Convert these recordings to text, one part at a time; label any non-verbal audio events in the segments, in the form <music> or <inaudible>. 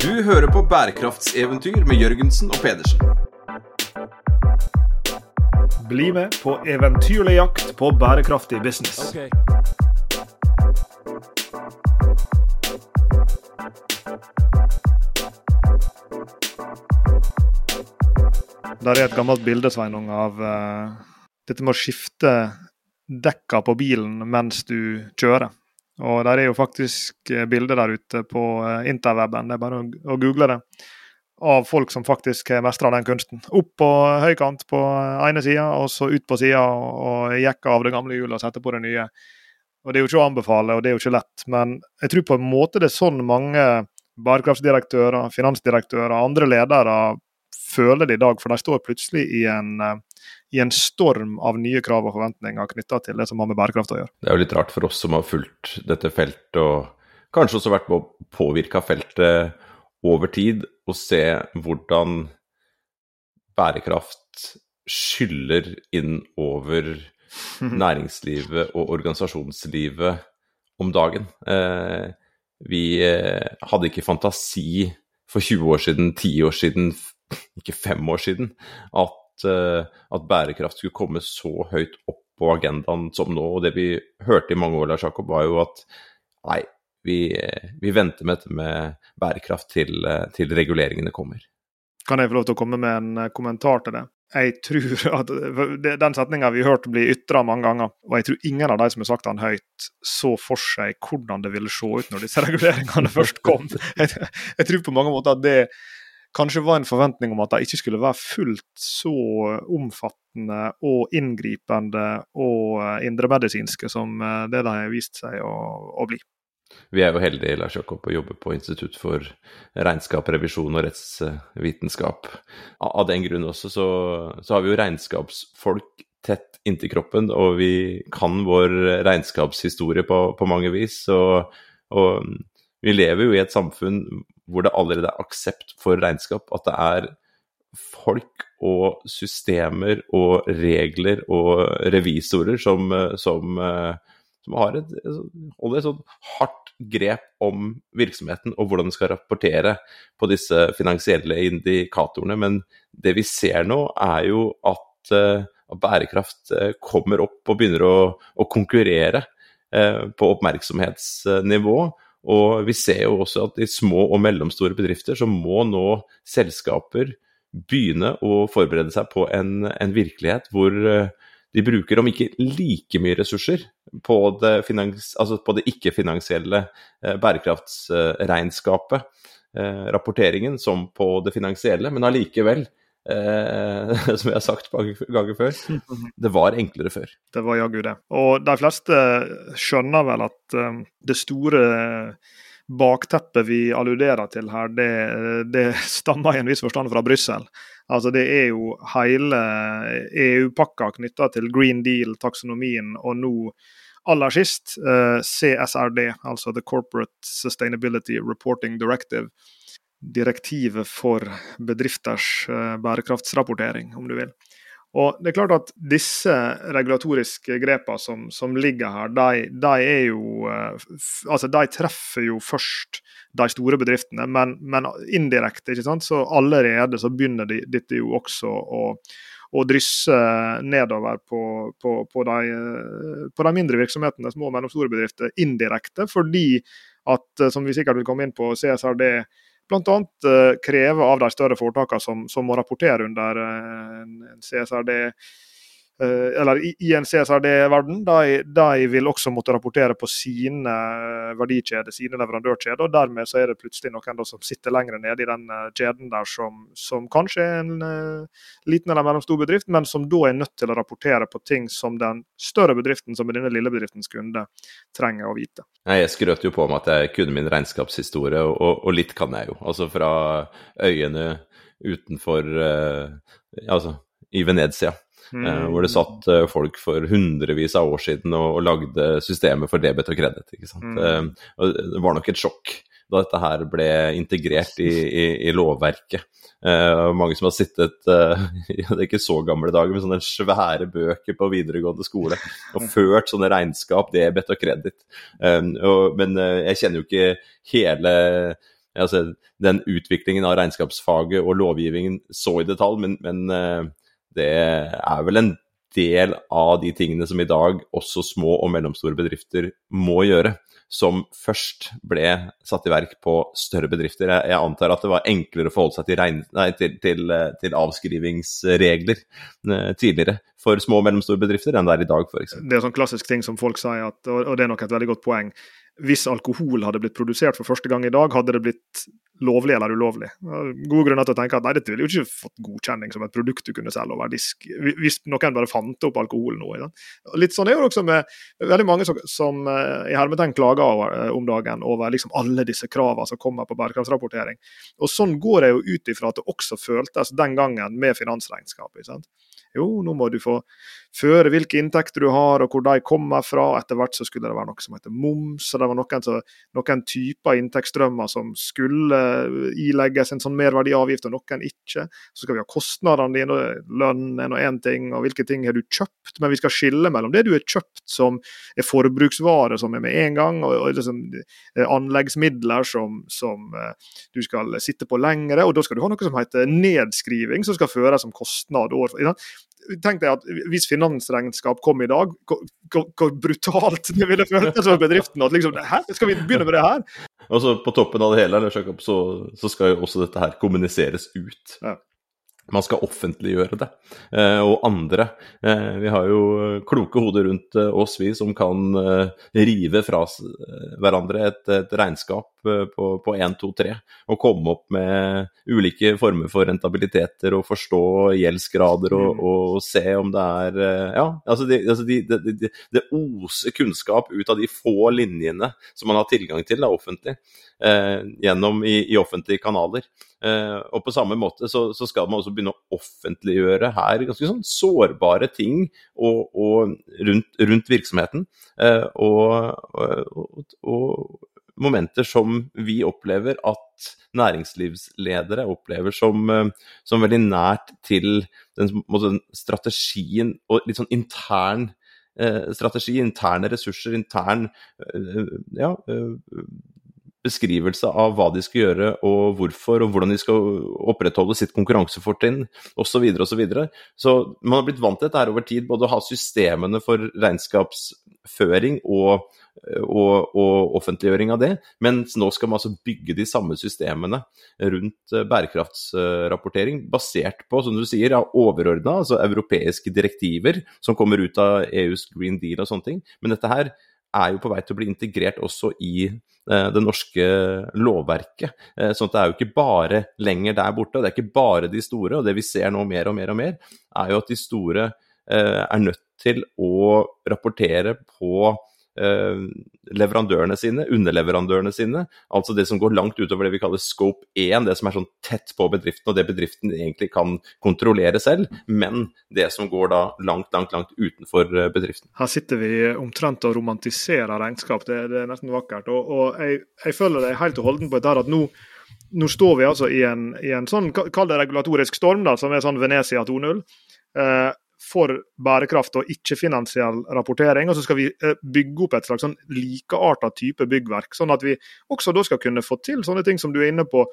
Du hører på bærekraftseventyr med Jørgensen og Pedersen. Bli med på eventyrlig jakt på bærekraftig business. Der er et gammelt bilde Sveinung, av uh, dette med å skifte dekka på bilen mens du kjører. Og der er jo faktisk eh, bilder der ute på eh, interweben, det er bare å, google det, av folk som faktisk har mestra den kunsten. Opp på høykant på ene sida, og så ut på sida og, jekke av det gamle hjulet og sette på det nye. Og Det er jo ikke å anbefale, og det er jo ikke lett, men jeg tror på en måte det er sånn mange bærekraftsdirektører, finansdirektører og andre ledere føler det i dag, for de står plutselig i en, eh, i en storm av nye krav og forventninger knytta til det som har med bærekraft å gjøre. Det er jo litt rart for oss som har fulgt dette feltet, og kanskje også vært med å påvirke feltet over tid, å se hvordan bærekraft skyller inn over <laughs> næringslivet og organisasjonslivet om dagen. Eh, vi eh, hadde ikke fantasi for 20 år siden, 10 år siden, ikke 5 år siden, at, uh, at, bærekraft skulle komme så høyt opp på agendaen som nå. Og det vi hørte i mange år, Lars Jakob, var jo at nei, vi, vi venter med dette med bærekraft til, til, reguleringene kommer. Kan jeg få lov til å komme med en eh, kommentar til det? Jeg tror at Den setninga vi har hørt bli ytra mange ganger, og jeg tror ingen av de som har sagt den høyt, så for seg hvordan det ville se ut når disse <laughs> reguleringene først kom. Jeg, jeg tror på mange måter at det kanskje var en forventning om at de ikke skulle være fullt så omfattende og inngripende og eh, indremedisinske som eh, det de har vist seg å, å bli. Vi er jo heldige Lars Jakob, å jobbe på Institutt for regnskap, revisjon og rettsvitenskap. Av den grunn også så, så har vi jo regnskapsfolk tett inntil kroppen, og vi kan vår regnskapshistorie på, på mange vis. Og, og, vi lever jo i et samfunn hvor det allerede er aksept for regnskap. At det er folk og systemer og regler og revisorer som, som, som har et, holder et sånn hardt grep om virksomheten og hvordan den skal rapportere på disse finansielle indikatorene. Men det vi ser nå, er jo at, at bærekraft eh, kommer opp og begynner å, å konkurrere eh, på oppmerksomhetsnivå. Og vi ser jo også at i små og mellomstore bedrifter så må nå selskaper begynne å forberede seg på en, en virkelighet hvor eh, de bruker om ikke like mye ressurser på det, altså det ikke-finansielle eh, bærekraftsregnskapet, eh, rapporteringen, som på det finansielle, men allikevel Eh, <laughs> som jeg har sagt mange ganger før. Det var enklere før. Det var jaggu det. Og de fleste skjønner vel at um, det store bakteppet vi alluderer til her, det, det stammer i en viss forstand fra Brussel. Altså Det er jo hele EU-pakka knytta til Green Deal, taksonomien, og nå aller sist uh, CSRD, altså The Corporate Sustainability Reporting Directive direktivet for bedrifters eh, bærekraftsrapportering, om du vil. Og det er klart at Disse regulatoriske grepene som, som ligger her, de, de, er jo eh, altså de treffer jo først de store bedriftene, men, men indirekte. ikke sant? Så Allerede så begynner de, dette jo også å, å drysse nedover på, på, på, de, eh, på, de, mindre virksomhetene, små og mellomstore bedrifter, indirekte. Fordi at, som vi sikkert vil komme inn på, CSRD bl.a. Uh, kreve av de større foretakene som, som, må rapportere under uh, en CSRD Eh, eller i, en CSRD-verden, de, de, vil også måtte rapportere på sine verdikjeder, sine leverandørkjeder. og Dermed så er det plutselig noen som sitter lenger nede i den eh, kjeden der, som, som kanskje er en uh, liten eller mellomstor bedrift, men som da er nødt til å rapportere på ting som den større bedriften, som er denne lille bedriftens kunde, trenger å vite. Jeg skrøt jo på meg at jeg kunne min regnskapshistorie, og, og litt kan jeg jo. Altså fra øyene utenfor uh, Altså i Venezia. Mm. Hvor det satt eh, folk for hundrevis av år siden og, og lagde systemet for debet og kreditt. Mm. Uh, det var nok et sjokk da dette her ble integrert i, i, i lovverket. Mange som har sittet <laughs> det er ikke så gamle dager, med sånne svære bøker på videregående skole og ført sånne regnskap, debet og kreditt. Men jeg kjenner jo ikke hele altså, den utviklingen av regnskapsfaget og lovgivningen så i detalj, men, men eh, det er vel en del av de tingene som i dag også små og mellomstore bedrifter må gjøre, som først ble satt i verk på større bedrifter. Jeg, antar at det var enklere å forholde seg til, regn, nei, til, til, til avskrivingsregler eh, tidligere for små og mellomstore bedrifter enn det er i dag, f.eks. Det er sånn klassisk ting som folk sier, at, og det er nok et veldig godt poeng. Hvis alkohol hadde blitt produsert for første gang i dag, hadde det blitt lovlig eller ulovlig. Gode grunner til å tenke at nei, dette ville jo ikke fått godkjenning som et produkt du kunne selge over disk, hvis noen bare fant opp alkohol nå. Litt sånn er det også med veldig mange som, som i hermetegn klager over, om dagen over liksom alle disse kravene som kommer på bærekraftsrapportering. Og Sånn går det jo ut ifra at det også føltes den gangen med finansregnskapet. Jo, nå må du få føre hvilke inntekter du har og hvor de kommer fra. Etter hvert så skulle det være noe som heter moms. og Det var noen, så, noen typer inntektsstrømmer som skulle ilegges en sånn merverdiavgift, og noen ikke. Så skal vi ha kostnadene dine, lønn er nå én ting, og hvilke ting har du kjøpt. Men vi skal skille mellom det du har kjøpt som er forbruksvare som er med en gang, og, og liksom, anleggsmidler som, som uh, du skal sitte på lengre. Og da skal du ha noe som heter nedskriving, som skal føres som kostnad år Tenk deg at Hvis finansregnskap kom i dag, hvor, brutalt det ville føltes for bedriften. at liksom, Hæ, skal vi begynne med det her? Og så På toppen av det hele så, så skal jo også dette her kommuniseres ut. Ja man skal offentliggjøre det. Eh, og andre. Eh, vi har jo kloke hoder rundt eh, oss, vi, som kan rive fra hverandre et, et regnskap på, én, 1, 2, 3. Og komme opp med ulike former for rentabiliteter og forstå gjeldsgrader og, mm. og se om det er Ja, altså, de, altså de, de, det oser kunnskap ut av de få linjene som man har tilgang til da, offentlig, gjennom i, i offentlige kanaler. Eh, og på samme måte så, så, skal man også begynne å offentliggjøre her ganske sånn sårbare ting og, og rundt, rundt, virksomheten. Eh, og, og, og, momenter som vi opplever at næringslivsledere opplever som, eh, som veldig nært til den måte, strategien og litt sånn intern strategi, interne ressurser, intern ja, beskrivelse av hva de skal gjøre og hvorfor, og hvordan de skal opprettholde sitt konkurransefortrinn osv. Så, videre, og så, så man har blitt vant til dette her over tid, både å ha systemene for regnskapsføring og, og, og offentliggjøring av det, mens nå skal man altså bygge de samme systemene rundt eh, bærekraftsrapportering, basert på, som du sier, overordna, altså europeiske direktiver som kommer ut av EUs Green Deal og sånne ting. Men dette her er jo på vei til å bli integrert også i eh, det norske lovverket. Eh, sånn at det er jo ikke bare lenger der borte, og det er ikke bare de store. Og det vi ser nå mer og mer og mer, er jo at de store eh, er nødt til å rapportere på leverandørene sine, underleverandørene sine. Altså det som går langt utover det vi kaller scope 1, det som er sånn tett på bedriften, og det bedriften egentlig kan kontrollere selv, men det som går da langt, langt, langt utenfor eh, bedriften. Her sitter vi omtrent og romantiserer regnskap, det, det er nesten vakkert. Og, og jeg, jeg, føler deg helt og holdent på dette at nå nå står vi altså i en, i en sånn, kall det regulatorisk storm, da, som er sånn Venezia 2.0. Eh, for bærekraft og ikke-finansiell rapportering. Og så skal vi eh, bygge opp et slags sånn likearta type byggverk, sånn at vi også da skal kunne få til sånne ting som du er inne på,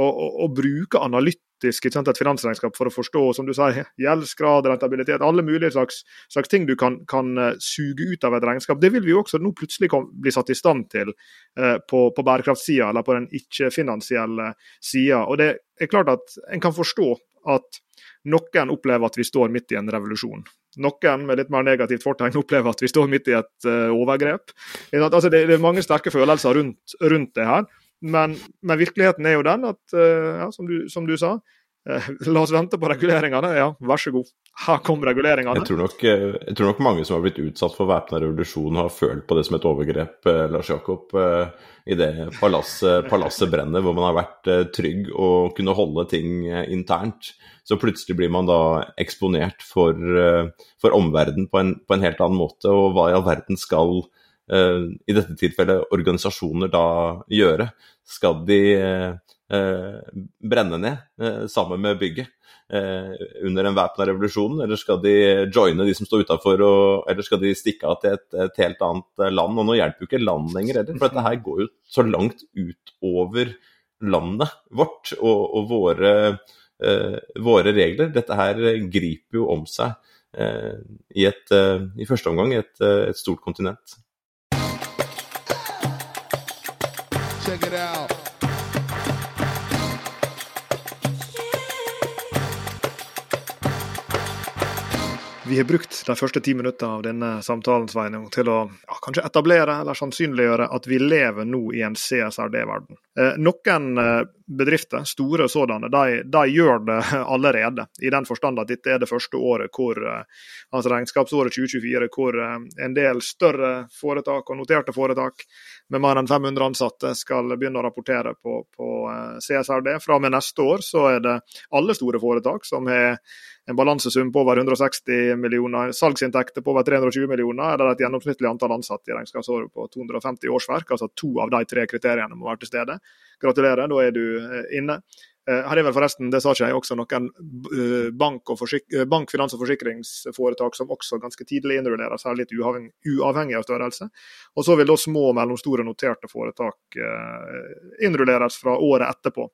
Å bruke analytisk sant, et finansregnskap for å forstå som du sier, gjeldsgrad, rentabilitet, alle mulige slags, slags ting du kan, kan, eh, suge ut av et regnskap. Det vil vi jo også nå plutselig bli satt i stand til eh, på, på bærekraftsida, eller på den ikke-finansielle sida. Og det er klart at en kan forstå at noen opplever at vi står midt i en revolusjon. Noen med litt mer negativt fortegn opplever at vi står midt i et uh, overgrep. Altså, det, det, er mange sterke følelser rundt, rundt det her. Men, men, virkeligheten er jo den at, uh, ja, som, du, som, du, sa, la oss vente på reguleringene. Ja, vær så god. Her kom reguleringene. Jeg tror, nok, jeg tror nok mange som har blitt utsatt for væpna revolusjon, har følt på det som et overgrep, Lars Jakob i det palasset, palasset, brenner, hvor man har vært trygg og kunne holde ting internt så plutselig blir man da eksponert for, eh, for omverdenen på, på, en helt annen måte. Og hva i all verden skal, i dette tilfellet, organisasjoner da gjøre? Skal de brenne ned uh, sammen med bygget? under en væpna revolusjon, eller skal de joine de som står utafor, eller skal de stikke av til et, et, helt annet land? Og nå hjelper jo ikke land lenger heller, for dette her går jo så langt utover landet vårt og, og våre, uh, våre, regler. Dette her griper jo om seg uh, i, et, uh, i første omgang et, et, stort kontinent. Check it out. Vi har brukt de første ti minuttene av denne samtalen Sveinung, til å ja, kanskje etablere eller sannsynliggjøre at vi lever nå i en CSRD-verden. Eh, noen eh, bedrifter, store sådanne, de, de, gjør det <laughs> allerede. I den forstand at dette er det første året hvor, eh, altså regnskapsåret 2024, hvor eh, en del større foretak og noterte foretak med mer enn 500 ansatte skal begynne å rapportere på, på eh, CSRD. Fra og med neste år så er det alle store foretak som har en balansesum på over 160 millioner, salgsinntekter på over 320 millioner, eller et gjennomsnittlig antall ansatte i regnskapsåret på 250 årsverk. Altså to av de tre kriteriene må være til stede. Gratulerer, da er du inne. Eh, her er vel forresten, det sa ikke jeg, også noen eh, bank, og bank finans- og forsikringsforetak som også ganske tidlig innrulleres, her litt uavhengig av størrelse. Og så vil da små og mellomstore noterte foretak innrulleres fra året etterpå.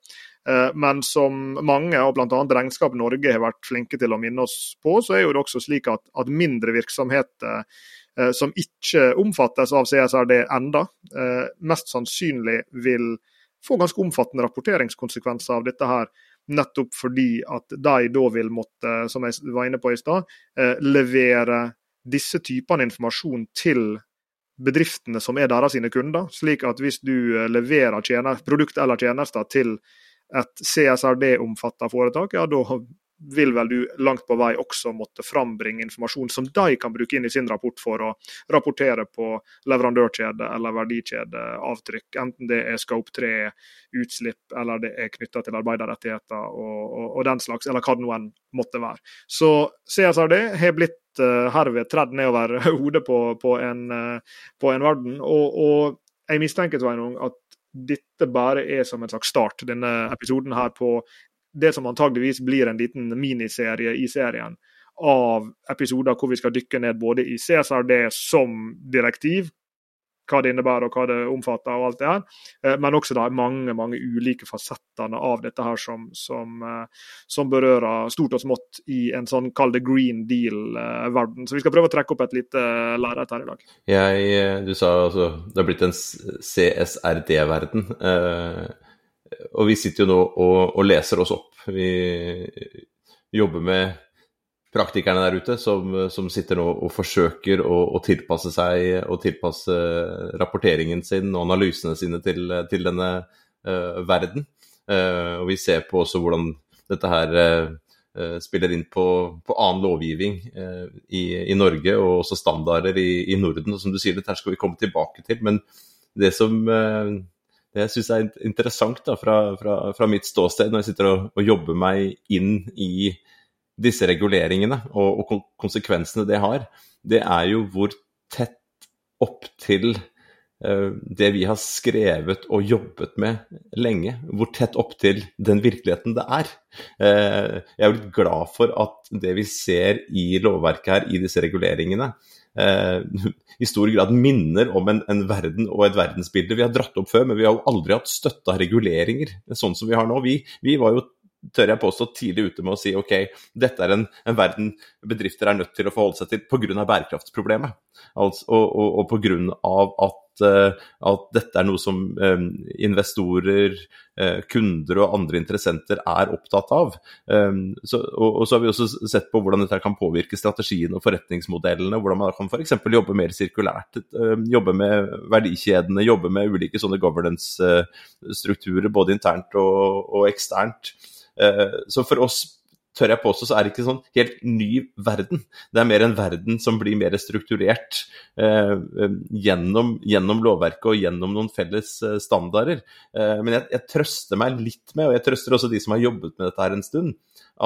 Men som mange, og bl.a. Regnskap Norge, har vært flinke til å minne oss på, så er jo det også slik at, at mindre virksomheter som ikke omfattes av CSRD enda, mest sannsynlig vil få ganske omfattende rapporteringskonsekvenser av dette her. Nettopp fordi at de da vil måtte, som jeg var inne på i stad, eh, levere disse typene informasjon til bedriftene som er deres kunder. Slik at hvis du eh, leverer produkt eller tjenester til et CSRD-omfatta foretak, ja da vil vel du langt på vei også måtte frambringe informasjon som de kan bruke inn i sin rapport for å rapportere på leverandørkjede eller verdikjedeavtrykk. Enten det er Scope 3, utslipp eller det er knytta til arbeiderrettigheter og, og, og, den slags, eller hva det nå enn måtte være. Så CSRD har blitt uh, herved tredd nedover <laughs> hodet på, på, en, uh, på en verden. Og, og jeg mistenker Sveinung, at dette bare er som en slags start, denne episoden her, på det som antageligvis blir en liten miniserie i serien av episoder hvor vi skal dykke ned både i CSRD som direktiv, hva det innebærer og hva det omfatter, og alt det her, eh, men også da mange mange ulike fasettene av dette her som, som, eh, som berører stort og smått i en sånn kall det green deal-verden. Så vi skal prøve å trekke opp et lite lerret her i dag. Jeg, du sa altså det har blitt en CSRD-verden. Eh og vi sitter jo nå og, og, leser oss opp. Vi jobber med praktikerne der ute som, som sitter nå og forsøker å, å, tilpasse seg og tilpasse rapporteringen sin og analysene sine til, til denne uh, verden. Uh, og vi ser på også hvordan dette her uh, spiller inn på, på annen lovgivning i, i, Norge og også standarder i, i, Norden. Og som du sier, dette skal vi komme tilbake til. Men det som det jeg syns er interessant da, fra, fra, fra, mitt ståsted, når jeg sitter og, og, jobber meg inn i disse reguleringene og, og, konsekvensene det har, det er jo hvor tett opp til uh, det vi har skrevet og jobbet med lenge, hvor tett opp til den virkeligheten det er. Uh, jeg er litt glad for at det vi ser i lovverket her, i disse reguleringene, eh, <laughs> i stor grad minner om en, en, verden og et verdensbilde vi har dratt opp før, men vi har jo aldri hatt støtte reguleringer sånn som vi har nå. Vi, vi var jo tør jeg påstå, tidlig ute med å si ok, dette er en, en verden bedrifter er nødt til å forholde seg til pga. bærekraftsproblemet. Altså, og, og, og pga. at Eh, at dette er noe som eh, investorer, eh, kunder og andre interessenter er opptatt av. Så, og, så har vi også sett på hvordan dette kan påvirke strategien og forretningsmodellene. Hvordan man kan f.eks. jobbe mer sirkulært, jobbe med verdikjedene, jobbe med ulike sånne governance-strukturer både internt og, og eksternt. Så for oss tør jeg påstå, så er det ikke sånn helt ny verden. Det er mer en verden som blir mer strukturert eh, eh, gjennom, gjennom, lovverket og gjennom noen felles eh, standarder. Eh, men jeg, jeg, trøster meg litt med, og jeg trøster også de som har jobbet med dette her en stund,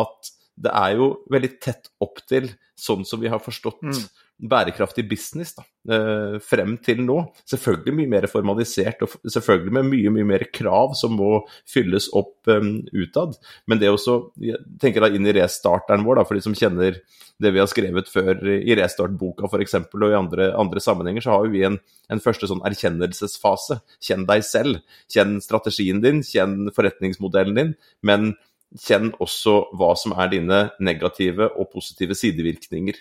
at det er jo veldig tett opp til sånn som vi har forstått mm. Bærekraftig business da, eh, frem til nå. Selvfølgelig mye mer formalisert og selvfølgelig med mye mye mer krav som må fylles opp um, utad. Men det også, jeg tenker da inn i restarteren vår, da, for de som kjenner det vi har skrevet før i restartboka f.eks. og i andre, andre, sammenhenger, så har vi en, en første sånn erkjennelsesfase. Kjenn deg selv. Kjenn strategien din, kjenn forretningsmodellen din. men kjenn også hva som er dine negative og positive sidevirkninger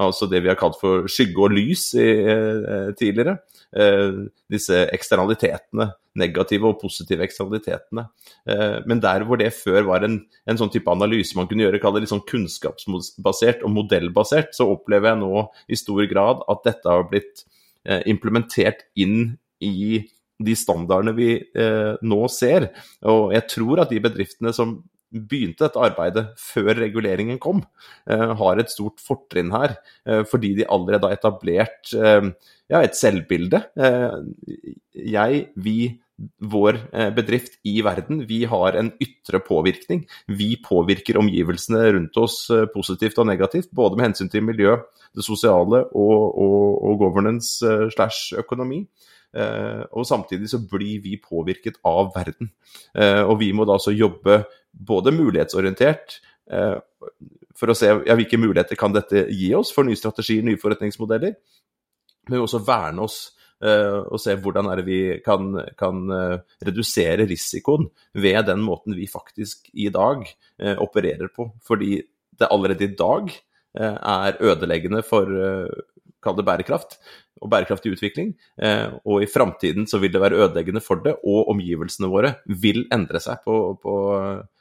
altså det vi har kalt for skygge og lys i, eh, tidligere. Eh, disse eksternalitetene, negative og positive eksternalitetene. Eh, men der hvor det før var en, en sånn type analyse man kunne gjøre, kall det litt sånn kunnskapsbasert og modellbasert, så opplever jeg nå i stor grad at dette har blitt eh, implementert inn i de standardene vi eh, nå ser. Og jeg tror at de bedriftene som begynte dette arbeidet før reguleringen kom, uh, har et stort fortrinn her. Uh, fordi de allerede har etablert uh, ja, et selvbilde. jeg, vi, vår bedrift i verden, vi har en ytre påvirkning. Vi påvirker omgivelsene rundt oss positivt og negativt, både med hensyn til miljø, det sosiale og, og, og governance slash økonomi. Uh, og samtidig så blir vi påvirket av verden. Uh, og vi må da så jobbe både mulighetsorientert uh, for å se ja, hvilke muligheter kan dette gi oss for nye strategier, nye forretningsmodeller, men også verne oss og se hvordan er det vi kan, kan redusere risikoen ved den måten vi faktisk i dag opererer på. Fordi det allerede i dag er ødeleggende for, kall det bærekraft, og bærekraftig utvikling. Eh, og i framtiden så vil det være ødeleggende for det, og omgivelsene våre vil endre seg på, på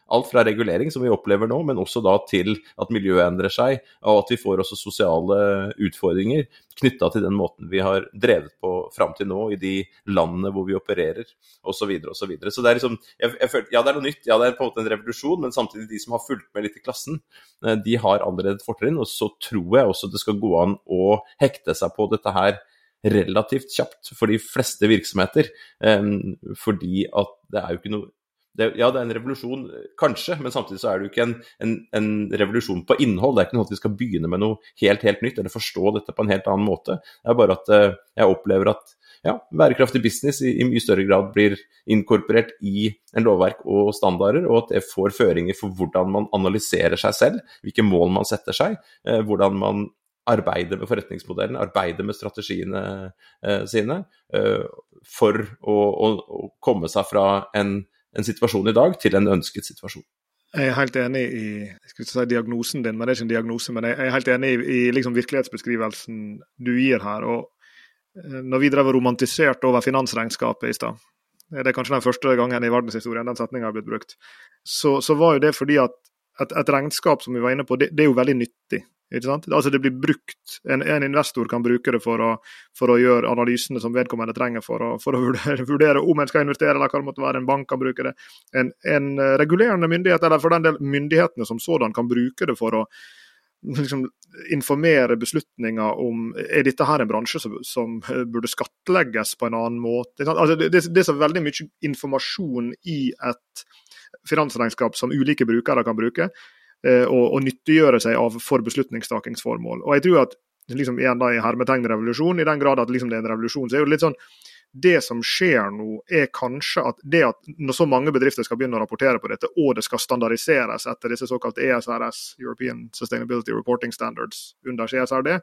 alt fra regulering, som vi opplever nå, men også da til at miljøet endrer seg, og at vi får også sosiale utfordringer knytta til den måten vi har drevet på fram til nå i de landene hvor vi opererer, osv. Og så, så det er liksom jeg, jeg føler, Ja, det er noe nytt, ja, det er på en måte en revolusjon, men samtidig de som har fulgt med litt i klassen, eh, de har allerede et fortrinn. Og så tror jeg også det skal gå an å hekte seg på dette her relativt kjapt for de fleste virksomheter. Um, fordi at det er jo ikke noe det, ja, det er en revolusjon, kanskje, men samtidig så er det jo ikke en, en, en, revolusjon på innhold. Det er ikke noe at vi skal begynne med noe helt, helt nytt, eller forstå dette på en helt annen måte. Det er bare at uh, jeg opplever at ja, bærekraftig business i, i, mye større grad blir inkorporert i en lovverk og standarder, og at det får føringer for hvordan man analyserer seg selv, hvilke mål man setter seg, eh, hvordan man arbeide med forretningsmodellen, arbeide med strategiene eh, sine, eh, for å, å, å, komme seg fra en, en, situasjon i dag til en ønsket situasjon. Jeg er helt enig i si diagnosen din, men det er ikke en diagnose. Men jeg er helt enig i, i liksom virkelighetsbeskrivelsen du gir her. og eh, Når vi drev og romantiserte over finansregnskapet i stad, det er kanskje den første gangen i verdenshistorien den setninga har blitt brukt, så, så, var jo det fordi at et, et, regnskap som vi var inne på, det, det er jo veldig nyttig. Altså Det blir brukt, en, en, investor kan bruke det for å, for å, gjøre analysene som vedkommende trenger for å, for å vurdere, <laughs> vurdere, om en skal investere, eller hva det måtte være. En bank kan bruke det. En, en regulerende myndighet, eller for den del myndighetene som sådan, kan bruke det for å liksom, informere beslutninger om er dette her en bransje som, som burde skattlegges på en annen måte. Altså, det, det, er så veldig mye informasjon i et finansregnskap som ulike brukere kan bruke Eh, og, og nyttiggjøre seg av for beslutningstakingsformål. Og jeg tror at liksom igjen da i hermetegn i den grad at liksom det er en revolusjon, så er det litt sånn det som skjer nå, er kanskje at det at når så mange bedrifter skal begynne å rapportere på dette, og det skal standardiseres etter disse såkalte ESRS, European Sustainability Reporting Standards, under CSRD,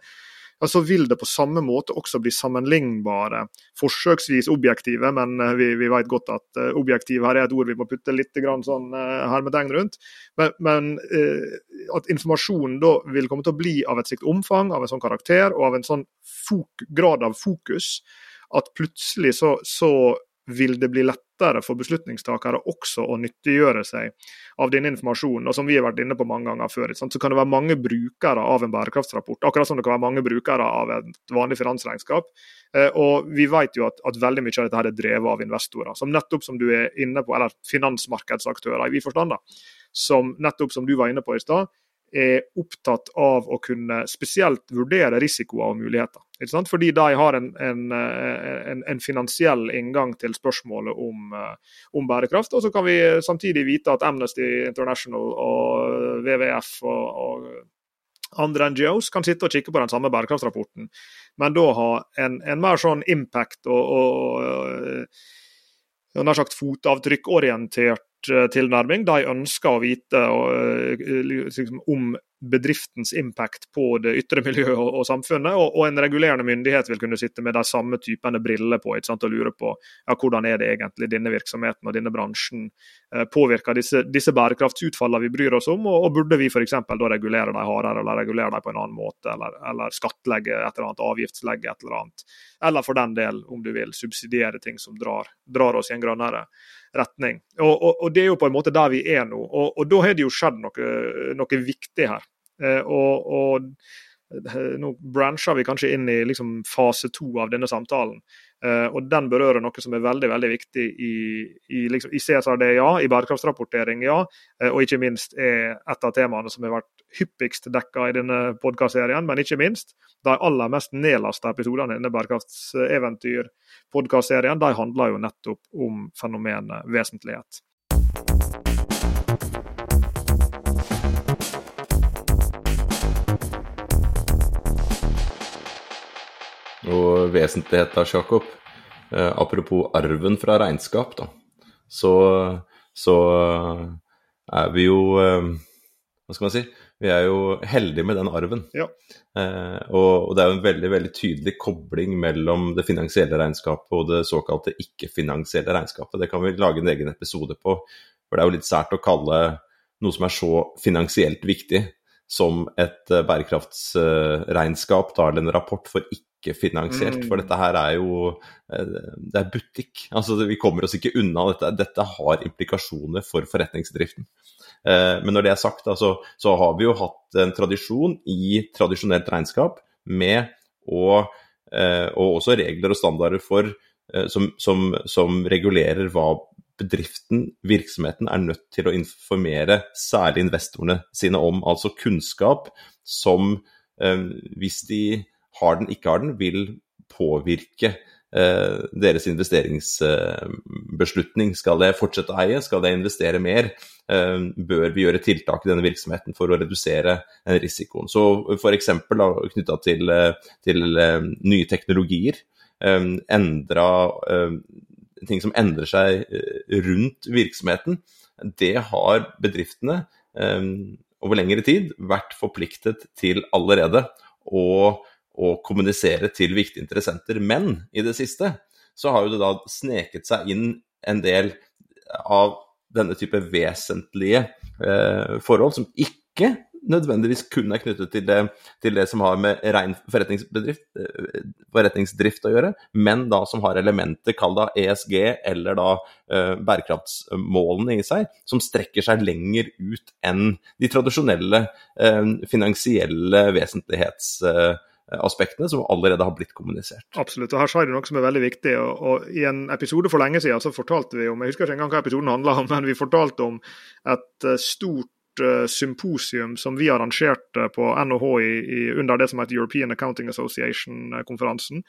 ja, så vil det på samme måte også bli sammenlignbare, forsøksvis objektive, men eh, vi, vi vet godt at uh, objektiv her er et ord vi må putte litt sånn uh, hermetegn rundt. Men, men at informasjonen da vil komme til å bli av et slikt omfang, av en sånn karakter og av en sånn grad av fokus, at plutselig så, så vil det bli lettere for beslutningstakere også å nyttiggjøre seg av denne informasjonen. Og som vi har vært inne på mange ganger før, så kan det være mange brukere av en bærekraftsrapport, akkurat som det kan være mange brukere av et vanlig finansregnskap. Eh, og vi vet jo at, at veldig mye av dette er drevet av investorer, som nettopp som du er inne på, eller finansmarkedsaktører i vid forstand, som nettopp som du var inne på i stad, er opptatt av å kunne spesielt vurdere risikoer og muligheter. Fordi de har en, en, en, en, finansiell inngang til spørsmålet om, eh, om, bærekraft. Og så kan vi samtidig vite at Amnesty International og WWF og, og andre NGOs kan sitte og kikke på den samme bærekraftsrapporten, men da ha en, mer sånn impact og, og, og nær sagt fotavtrykkorientert tilnærming. De ønsker å vite liksom, om bedriftens impact på det ytre miljøet og, samfunnet. Og, en regulerende myndighet vil kunne sitte med de samme typene briller på ikke sant, og lure på ja, hvordan er det egentlig denne virksomheten og denne bransjen eh, påvirker disse, disse bærekraftsutfallene vi bryr oss om, og, og burde vi f.eks. regulere dem hardere eller regulere dem på en annen måte, eller, eller skattlegge et eller annet, avgiftslegge et eller annet. Eller for den del, om du vil, subsidiere ting som drar, drar oss i en grønnere retning. Og, og, og, Det er jo på en måte der vi er nå. Og, og da har det jo skjedd noe, noe viktig her. Eh, og, eh, nå brancher vi kanskje inn i liksom fase to av denne samtalen. Uh, og Den berører noe som er veldig veldig viktig i, i, liksom, i CSRD, ja. I bærekraftsrapportering, ja. Uh, og ikke minst er et av temaene som har vært hyppigst dekka i denne podkastserien. Men ikke minst de aller mest nedlasta episodene i denne bærekraftseventyr-podkastserien de handler jo nettopp om fenomenet vesentlighet. Vesentlighet da, Jakob. Eh, apropos arven fra regnskap, da. Så, så er vi jo eh, Hva skal man si? Vi er jo heldige med den arven. Ja. Eh, og, og, det er jo en veldig veldig tydelig kobling mellom det finansielle regnskapet og det såkalte ikke-finansielle regnskapet. Det kan vi lage en egen episode på. For det er jo litt sært å kalle noe som er så finansielt viktig som et uh, bærekraftsregnskap, da, eller en rapport for ikke finansielt. Mm. For dette her er jo eh, Det er butikk. Altså, vi kommer oss ikke unna dette. Dette har implikasjoner for forretningsdriften. Eh, men når det er sagt, altså, så har vi jo hatt en tradisjon i tradisjonelt regnskap med å eh, Og også regler og standarder for som, som, som regulerer hva bedriften, virksomheten, er nødt til å informere særlig investorene sine om. Altså kunnskap som, hvis de har den, ikke har den, vil påvirke eh, deres investeringsbeslutning. Skal jeg fortsette å eie, skal jeg investere mer? Eh, bør vi gjøre tiltak i denne virksomheten for å redusere risikoen? Så f.eks. knytta til, eh, til eh, nye teknologier, eh, endra eh, ting som endrer seg rundt virksomheten, det har bedriftene over lengre tid vært forpliktet til allerede. å, å kommunisere til viktige interessenter. Men i det siste så har jo det da sneket seg inn en del av denne type vesentlige eh, forhold som ikke nødvendigvis kun er knyttet til det, til det som har med ren eh, forretningsdrift å gjøre, men da som har elementer, kall det ESG eller da eh, bærekraftsmålene i seg, som strekker seg lenger ut enn de tradisjonelle eh, finansielle vesentlighets... Eh, aspektene som allerede har blitt kommunisert. Absolutt, og her sa du noe som er veldig viktig. og, og I en episode for lenge siden så fortalte vi om jeg husker ikke engang hva episoden handla om, <laughs> men vi fortalte om et eh, uh, symposium som vi arrangerte på NHH under det som heter European Accounting Association-konferansen.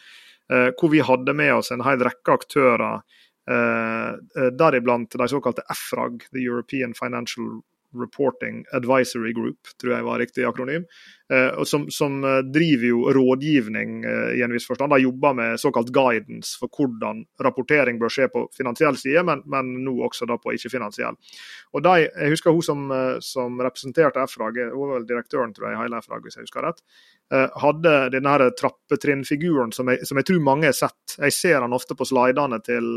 Uh, hvor vi hadde med oss en hel rekke aktører, uh, deriblant de såkalte EFRAG, The European Financial Reporting Advisory Group, tror jeg var riktig akronym. Eh, som, som, eh, driver jo rådgivning eh, i en viss forstand. De jobber med såkalt guidance for hvordan rapportering bør skje på finansiell side, men, men nå også da på ikke-finansiell. Og de, Jeg husker hun som, som representerte FRAG, hun var vel direktøren tror jeg, i hele FRAG, hvis jeg husker rett, hadde denne trappetrinnfiguren som, som jeg tror mange har sett. Jeg ser han ofte på slidene til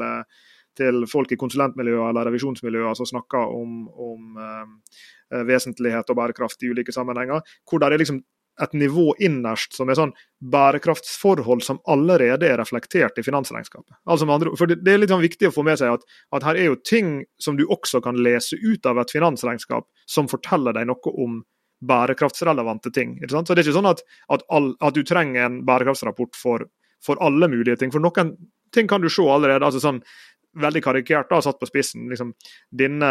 til folk i konsulentmiljøer eller revisjonsmiljøer som snakker om, om eh, vesentlighet og bærekraft i ulike sammenhenger. Hvor det er liksom et nivå innerst som er sånn bærekraftsforhold som allerede er reflektert i finansregnskapet. Altså andre, for Det, er litt sånn viktig å få med seg at, at, her er jo ting som du også kan lese ut av et finansregnskap, som forteller deg noe om bærekraftsrelevante ting. Så Det er ikke sånn at, at, all, at du trenger en bærekraftsrapport for, for alle mulige ting. For noen ting kan du se allerede. altså sånn veldig karikert da, satt på spissen. Liksom, denne,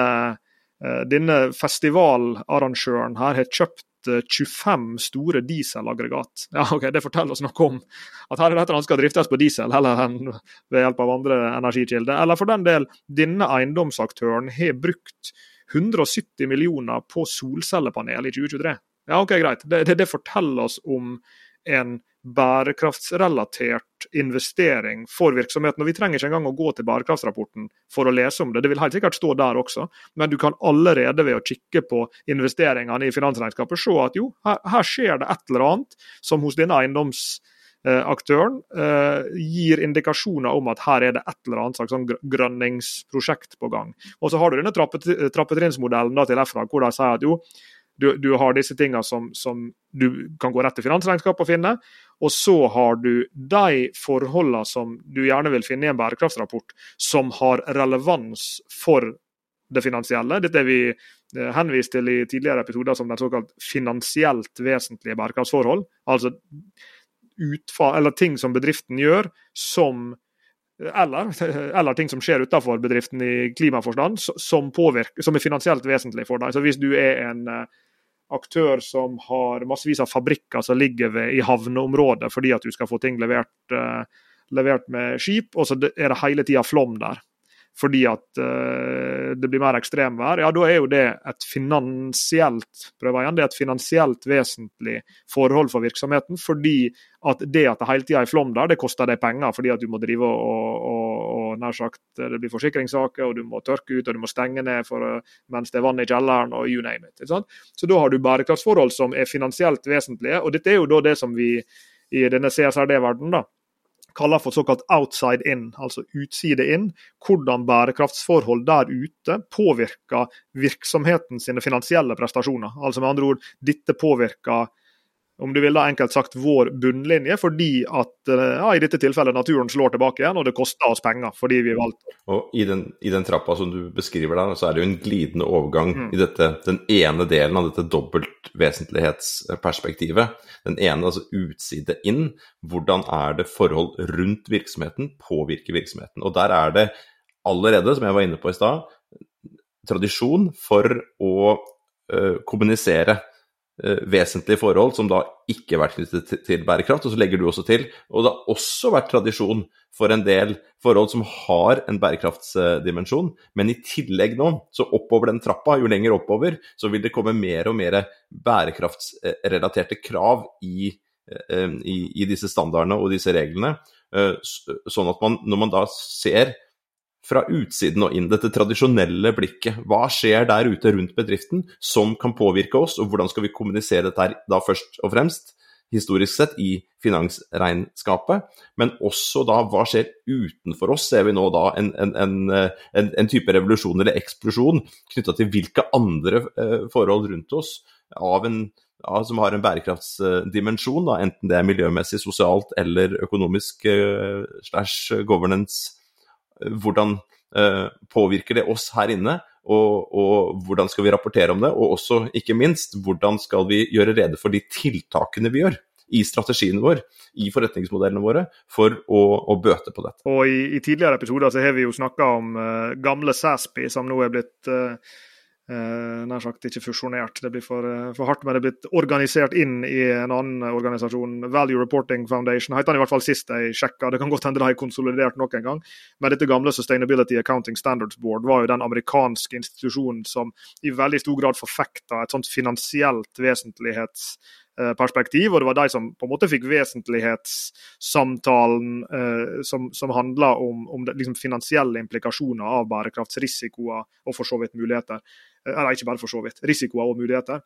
uh, denne festivalarrangøren her har kjøpt 25 eh, store dieselaggregat. <laughs> Ja, ok, Det forteller oss noe om at her er dette han skal driftes på diesel heller enn ved hjelp av andre energikilder. Eller for den del, denne eiendomsaktøren har brukt 170 millioner på solcellepanel i 2023. Ja, ok, greit. Det, det, det forteller oss om en bærekraftsrelatert investering for virksomheten. Og Vi trenger ikke engang å gå til bærekraftsrapporten for å lese om det. Det vil helt sikkert stå der også, men du kan allerede ved å kikke på investeringene i finansregnskapet se at jo, her, her skjer det et eller annet som hos denne eiendomsaktøren eh, gir indikasjoner om at her er det et eller annet slags sånn grønningsprosjekt på gang. Og Så har du denne trappetrinnsmodellen til FRA, hvor de sier at jo, du, du, har disse tingene som, som, du kan gå rett til finansregnskapet og finne. Og så har du de forholdene som du gjerne vil finne i en bærekraftsrapport, som har relevans for det finansielle. Dette er vi eh, henvist til i tidligere episoder som den såkalt finansielt vesentlige bærekraftsforhold. Altså utfall, ting som bedriften gjør som eller, <laughs> eller, ting som skjer utenfor bedriften i klimaforstand, som, påvirker, som er finansielt vesentlig for deg. Så Hvis du er en eh, aktør som har massevis av fabrikker som ligger ved, i havneområdet fordi at du skal få ting levert, uh, levert med skip, og så er det hele tida flom der fordi at uh, det blir mer ekstremvær, ja da er jo det et finansielt prøver igjen, det er et finansielt vesentlig forhold for virksomheten. Fordi at det at det hele tida er flom der, det koster deg penger. Fordi at du må drive og, og, nær sagt, det blir forsikringssaker, og du må tørke ut og du må stenge ned for, mens det er vann i kjelleren og you name it. Så da har du bærekraftsforhold som er finansielt vesentlige. og dette er jo da det som vi i denne CSRD-verdenen kaller for såkalt outside in, altså utside inn. Hvordan bærekraftsforhold der ute påvirker virksomheten sine finansielle prestasjoner. Altså med andre ord, dette påvirker om du vil da enkelt sagt vår bunnlinje, fordi at eh, ja, i dette tilfellet naturen slår tilbake igjen, og det koster oss penger fordi vi valgte Og i den, i den trappa som du beskriver der, så er det jo en glidende overgang mm. i dette, den ene delen av dette dobbeltvesentlighetsperspektivet. Den ene, altså utside inn. Hvordan er det forhold rundt virksomheten påvirker virksomheten? Og der er det allerede, som jeg var inne på i stad, tradisjon for å uh, kommunisere vesentlige forhold som da ikke har vært knyttet til bærekraft. Og så legger du også til Og det har også vært tradisjon for en del forhold som har en bærekraftsdimensjon, men i tillegg nå, så oppover den trappa, jo lenger oppover, så vil det komme mer og mer bærekraftsrelaterte krav i, eh, i, i disse standardene og disse reglene. Eh, sånn at man, når man da ser fra utsiden og inn, dette tradisjonelle blikket. Hva skjer der ute rundt bedriften som kan påvirke oss, og hvordan skal vi kommunisere dette her da først og fremst, historisk sett, i finansregnskapet, men også da hva skjer utenfor oss, ser vi nå da en, en, en, en type revolusjon eller eksplosjon knytta til hvilke andre eh, forhold rundt oss av en ja, som har en bærekraftsdimensjon, enten det er miljømessig, sosialt eller økonomisk uh, slash governance hvordan eh, påvirker det oss her inne, og, og, hvordan skal vi rapportere om det? Og også, ikke minst, hvordan skal vi gjøre rede for de tiltakene vi gjør i strategien vår, i forretningsmodellene våre, for å, å bøte på dette. Og i, i, tidligere episoder så har vi jo snakka om uh, gamle SASPI, som nå er blitt uh, eh, nær sagt ikke fusjonert, det blir for, eh, for, hardt, men det er blitt organisert inn i en annen organisasjon. Value Reporting Foundation heter den i hvert fall sist jeg sjekka. Det kan godt hende de har konsolidert nok en gang. Men dette gamle Sustainability Accounting Standards Board var jo den amerikanske institusjonen som i veldig stor grad forfekta et sånt finansielt vesentlighets perspektiv, og det var de som på en måte fikk vesentlighetssamtalen eh, som, som handla om, om det, liksom finansielle implikasjoner av bærekraftsrisikoer og for så vidt muligheter. Eh, eller ikke bare for så vidt, risikoer og muligheter.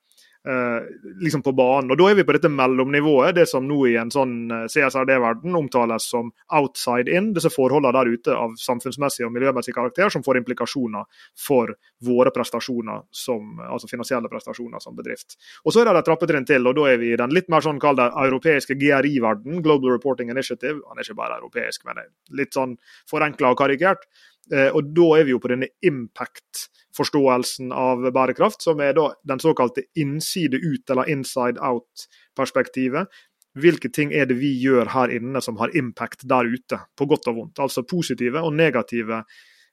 Eh, liksom på banen. Og Da er vi på dette mellomnivået, det som nå i en sånn eh, CSRD-verden omtales som outside in. Disse forholdene der ute av samfunnsmessig og miljømessig karakter som får implikasjoner for våre prestasjoner, som, altså finansielle prestasjoner som bedrift. Og Så er det et trappetrinn til, og da er vi i den litt mer sånn kall europeiske GRI-verden, Global Reporting Initiative. Han er ikke bare europeisk, men litt sånn forenkla og karikert. Eh, og da er vi jo på denne impact-forståelsen av bærekraft, som er da den såkalte innside ut- eller inside out-perspektivet. Hvilke ting er det vi gjør her inne som har impact der ute, på godt og vondt? Altså positive og negative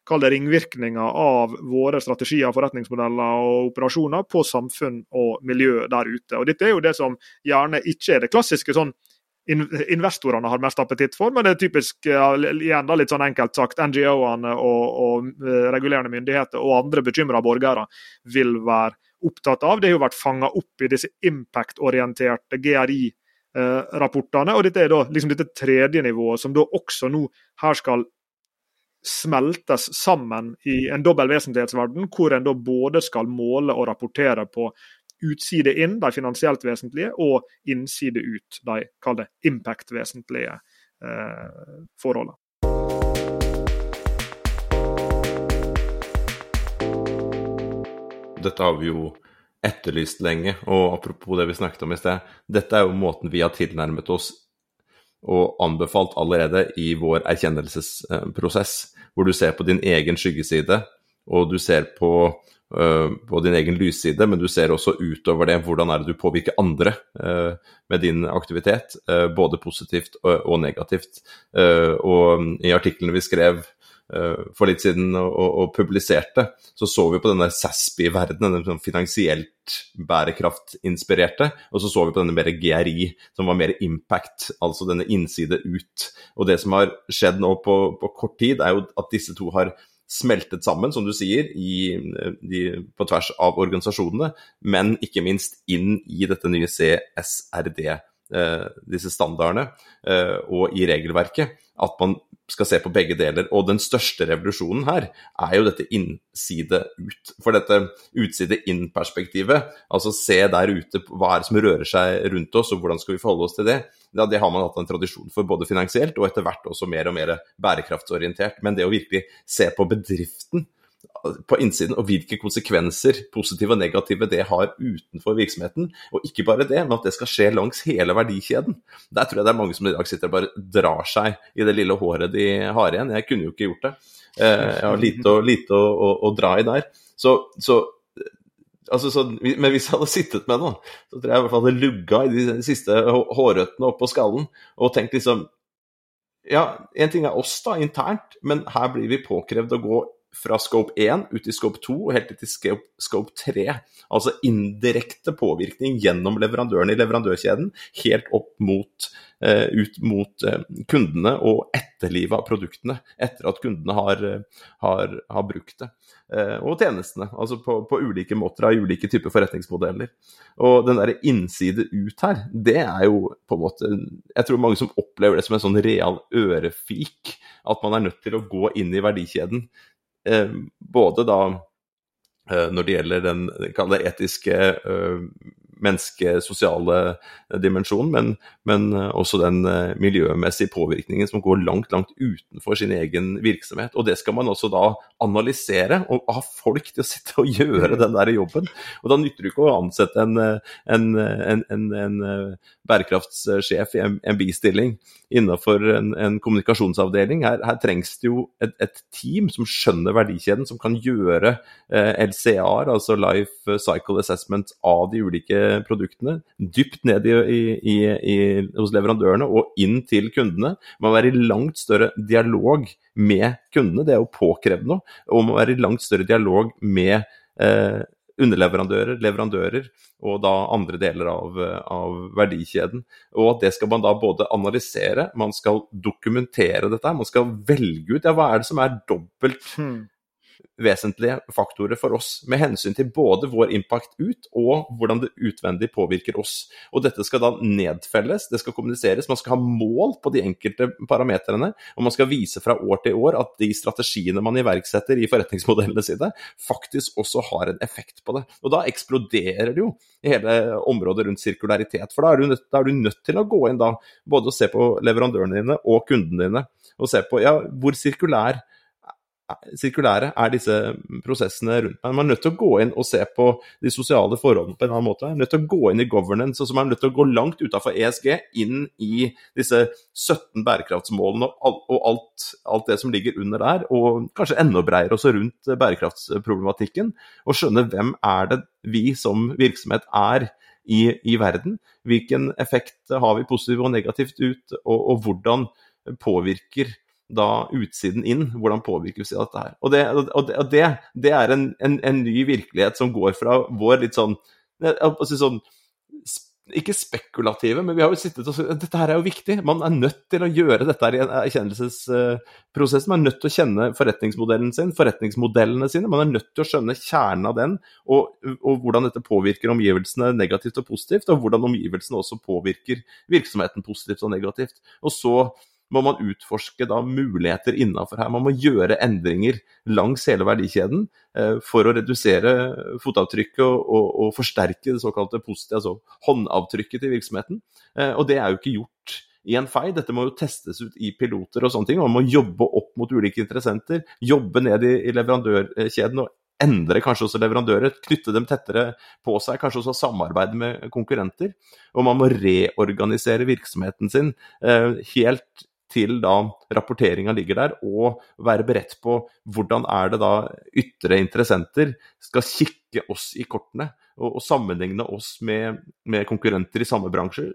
kall det ringvirkninger av våre strategier, forretningsmodeller og operasjoner på samfunn og miljø der ute. Og Dette er jo det som gjerne ikke er det klassiske sånn investorene har mest appetitt for, men det er typisk igjen da, litt sånn enkelt sagt, NGO-ene og, og, eh, regulerende myndigheter og andre bekymra borgere vil være opptatt av. Det har jo vært fanga opp i disse impact-orienterte GRI-rapportene. og Dette er da liksom dette tredje nivået, som da også nå her skal smeltes sammen i en dobbel vesentlighetsverden, hvor en da både skal måle og rapportere på utside inn, de finansielt vesentlige, og innside ut, de kall impact-vesentlige eh, forholdene. Dette har vi jo etterlyst lenge, og apropos det vi snakket om i sted, dette er jo måten vi har tilnærmet oss og anbefalt allerede i vår erkjennelsesprosess, hvor du ser på din egen skyggeside, og du ser på, på, din egen lysside, men du ser også utover det hvordan er det du påvirker andre uh, med din aktivitet, uh, både positivt og, negativt. og i artiklene vi skrev Eh, for litt siden og, publiserte, så så vi på denne SASPI-verdenen, den sånn finansielt bærekraftinspirerte, og så så vi på denne mer GRI, som var mer impact, altså denne innside ut. Og det som har skjedd nå på, på kort tid, er jo at disse to har smeltet sammen, som du sier, i, de, på tvers av organisasjonene, men ikke minst inn i dette nye CSRD, eh, disse standardene, eh, og i regelverket. At man skal se på begge deler. Og den største revolusjonen her er jo dette innside ut. For dette utside inn-perspektivet, altså se der ute hva er det som rører seg rundt oss, og hvordan skal vi forholde oss til det, ja, det har man hatt en tradisjon for både finansielt og etter hvert også mer og mer bærekraftsorientert. Men det å virkelig se på bedriften på innsiden, og hvilke konsekvenser, positive og negative, det har utenfor virksomheten. Og ikke bare det, men at det skal skje langs hele verdikjeden. Der tror jeg det er mange som i dag sitter og bare drar seg i det lille håret de har igjen. Jeg kunne jo ikke gjort det. Eh, jeg har lite, lite å, å, å, dra i der. Så, så Altså, så, men hvis jeg hadde sittet med noe, så tror jeg i hvert fall hadde lugga i de siste hårrøttene oppå skallen og tenkt liksom Ja, en ting er oss da, internt, men her blir vi påkrevd å gå fra scope 1 ut i scope 2 og helt til scope, scope 3. Altså indirekte påvirkning gjennom leverandørene i leverandørkjeden, helt opp mot, uh, ut mot uh, kundene og etterlivet av produktene etter at kundene har, uh, har, har brukt det. og tjenestene, altså på, på, ulike måter av ulike typer forretningsmodeller. Og den derre innside ut her, det er jo på en måte Jeg tror mange som opplever det som en sånn real ørefik. At man er nødt til å gå inn i verdikjeden Eh, både da eh, når det gjelder den etiske eh, menneskesosiale dimensjonen, men, men, også den miljømessige påvirkningen som går langt, langt utenfor sin egen virksomhet. Og det skal man også da analysere, og ha folk til å sitte og gjøre den der jobben. Og da nytter det ikke å ansette en, en, en, en bærekraftssjef i en, bistilling innenfor en, kommunikasjonsavdeling. Her, her, trengs det jo et, et, team som skjønner verdikjeden, som kan gjøre eh, LCR, altså Life Cycle Assessment, av de ulike produktene. Dypt ned i, i, i, hos leverandørene og inn til kundene. Man må være i langt større dialog med kundene, det er jo påkrevd nå. Og må være i langt større dialog med eh, underleverandører, leverandører og da andre deler av, av, verdikjeden. Og at det skal man da både analysere, man skal dokumentere dette, man skal velge ut ja, hva er det som er dobbelt hmm vesentlige faktorer for oss, med hensyn til både vår impact ut og hvordan det utvendig påvirker oss. Og Dette skal da nedfelles, det skal kommuniseres, man skal ha mål på de enkelte parametrene, og man skal vise fra år til år at de strategiene man iverksetter i forretningsmodellene sine, faktisk også har en effekt på det. Og Da eksploderer det jo i hele området rundt sirkularitet. For da er, nødt, da er, du nødt, til å gå inn da, både å se på leverandørene dine og kundene dine, og se på ja, hvor sirkulær sirkulære er disse prosessene rundt meg. Man er nødt til å gå inn og se på de sosiale forholdene på en annen måte. Man er nødt til å gå inn i governance, og så er nødt til å gå langt utafor ESG, inn i disse 17 bærekraftsmålene og, alt, alt, det som ligger under der, og kanskje enda bredere også rundt bærekraftsproblematikken. Og skjønne hvem er det vi som virksomhet er i, i verden. Hvilken effekt har vi positivt og negativt ut, og, og hvordan påvirker da utsiden inn, hvordan påvirkes vi dette her. Og det, og det, det er en, en, en, ny virkelighet som går fra vår litt sånn, si sånn ikke spekulative, men vi har jo sittet og sagt dette her er jo viktig. Man er nødt til å gjøre dette her i en erkjennelsesprosess. Man er nødt til å kjenne forretningsmodellen sin, forretningsmodellene sine. Man er nødt til å skjønne kjernen av den, og, og hvordan dette påvirker omgivelsene negativt og positivt, og hvordan omgivelsene også påvirker virksomheten positivt og negativt. Og så må man utforske da muligheter innafor her. Man må gjøre endringer langs hele verdikjeden eh, for å redusere fotavtrykket og, og, og, forsterke det såkalte positive, altså håndavtrykket til virksomheten. Eh, og det er jo ikke gjort i en fei. Dette må jo testes ut i piloter og sånne ting. Man må jobbe opp mot ulike interessenter, jobbe ned i, i leverandørkjeden og endre kanskje også leverandører, knytte dem tettere på seg, kanskje også samarbeide med konkurrenter. Og man må reorganisere virksomheten sin eh, helt til da rapporteringa ligger der, og være beredt på hvordan er det da ytre interessenter skal kikke oss i kortene og, og sammenligne oss med, med, konkurrenter i samme bransje,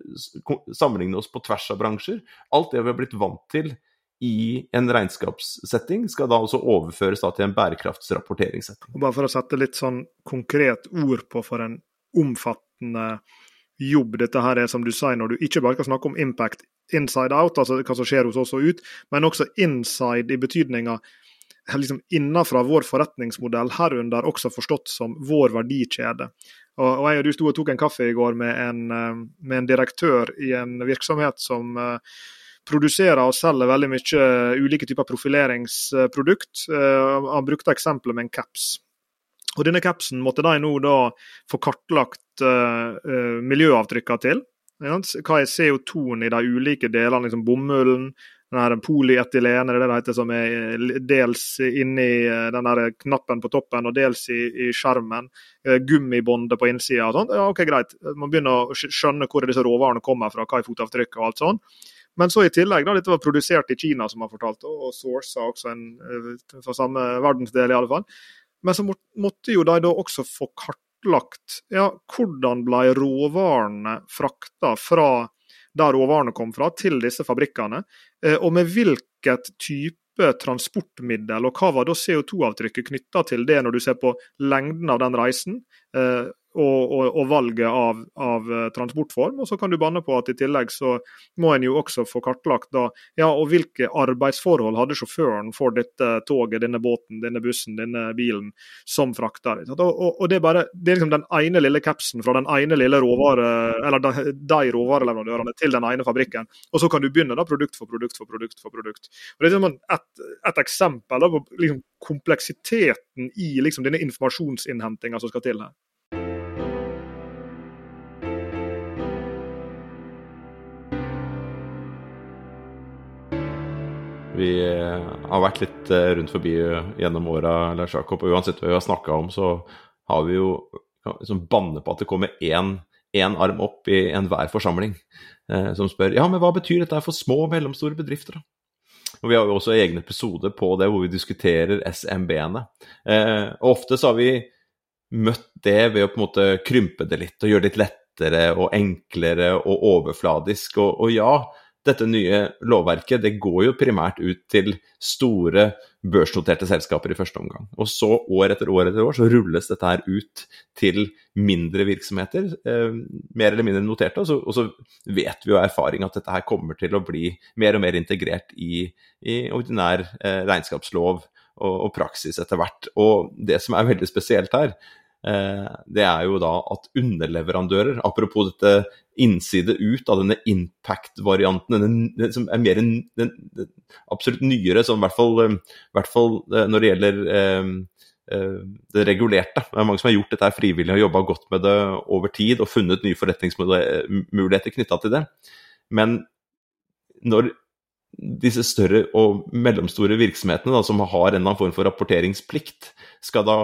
sammenligne oss på tvers av bransjer. Alt det vi har blitt vant til i en regnskapssetting, skal da også overføres da til en bærekraftsrapporteringssetting. Og bare for å sette litt sånn konkret ord på for en omfattende jobb dette her er, som du sier, når du ikke bare kan snakke om impact inside out, altså hva som skjer hos oss og ut, men også inside i betydninga liksom innenfra vår forretningsmodell, herunder også forstått som vår verdikjede. Og, og Jeg og du sto og tok en kaffe i går med en, eh, med en direktør i en virksomhet som uh, produserer og selger veldig mye ulike typer profileringsprodukt. Han brukte eksempelet med en caps. Og Denne capsen måtte de nå da få kartlagt uh, miljøavtrykkene til. Hva er CO2-en i de ulike delene? liksom Bomullen, den her polyetylene, det, det heter, som er dels inni eh, den der knappen på toppen og dels i, i skjermen. Eh, gummibåndet på innsida og sånn. Ja, ok, greit. Man begynner å skjønne hvor disse råvarene kommer fra, hva er fotavtrykket og alt sånn. Men så i tillegg, da, dette var produsert i Kina, som har fortalt, og sourca også en, eh, fra samme verdensdel, i alle fall. Men så måtte jo de da også få kart kartlagt ja, hvordan ble råvarene frakta fra der råvarene kom fra, til disse fabrikkene, eh, og med hvilket type transportmiddel, og hva var da CO2-avtrykket knytta til det når du ser på lengden av den reisen, eh, og, og, og valget av, av, eh, transportform. Og så kan du banne på at i tillegg så må en jo også få kartlagt da, ja, og hvilke arbeidsforhold hadde sjåføren for dette toget, denne båten, denne bussen, denne bilen som frakter. Og, og, det, er bare, det er liksom den ene lille capsen fra den ene lille råvare, eller de, de råvareleverandørene til den ene fabrikken. Og så kan du begynne da produkt for produkt for produkt for produkt. Og Det er liksom et, et eksempel da, på liksom kompleksiteten i liksom denne informasjonsinnhentinga som skal til her. Vi eh, har vært litt eh, rundt forbi eh, gjennom åra, Lars Jakob, og uansett hva vi har snakka om, så har vi jo liksom banne på at det kommer én, arm opp i enhver forsamling eh, som spør ja, men hva betyr dette for små og mellomstore bedrifter. da? Og Vi har jo også egen episode på det hvor vi diskuterer SMB-ene. Eh, Ofte så har vi møtt det ved å på en måte krympe det litt og gjøre det litt lettere og enklere og overfladisk. Og, og ja, dette nye lovverket det går jo primært ut til store børsnoterte selskaper i første omgang. Og så år etter år etter år så rulles dette her ut til mindre virksomheter, eh, mer eller mindre noterte. Og så, og så, vet vi jo av erfaring at dette her kommer til å bli mer og mer integrert i, i ordinær eh, regnskapslov og, og praksis etter hvert. Og det som er veldig spesielt her, det er jo da at underleverandører, apropos dette innside ut av denne impact-varianten, som er mer enn den, den absolutt nyere, som i hvert fall, eh, hvert fall eh, når det gjelder eh, det regulerte. Det er mange som har gjort dette frivillig og jobba godt med det over tid og funnet nye forretningsmuligheter knytta til det. Men når disse større og mellomstore virksomhetene da, som har en eller annen form for rapporteringsplikt, skal da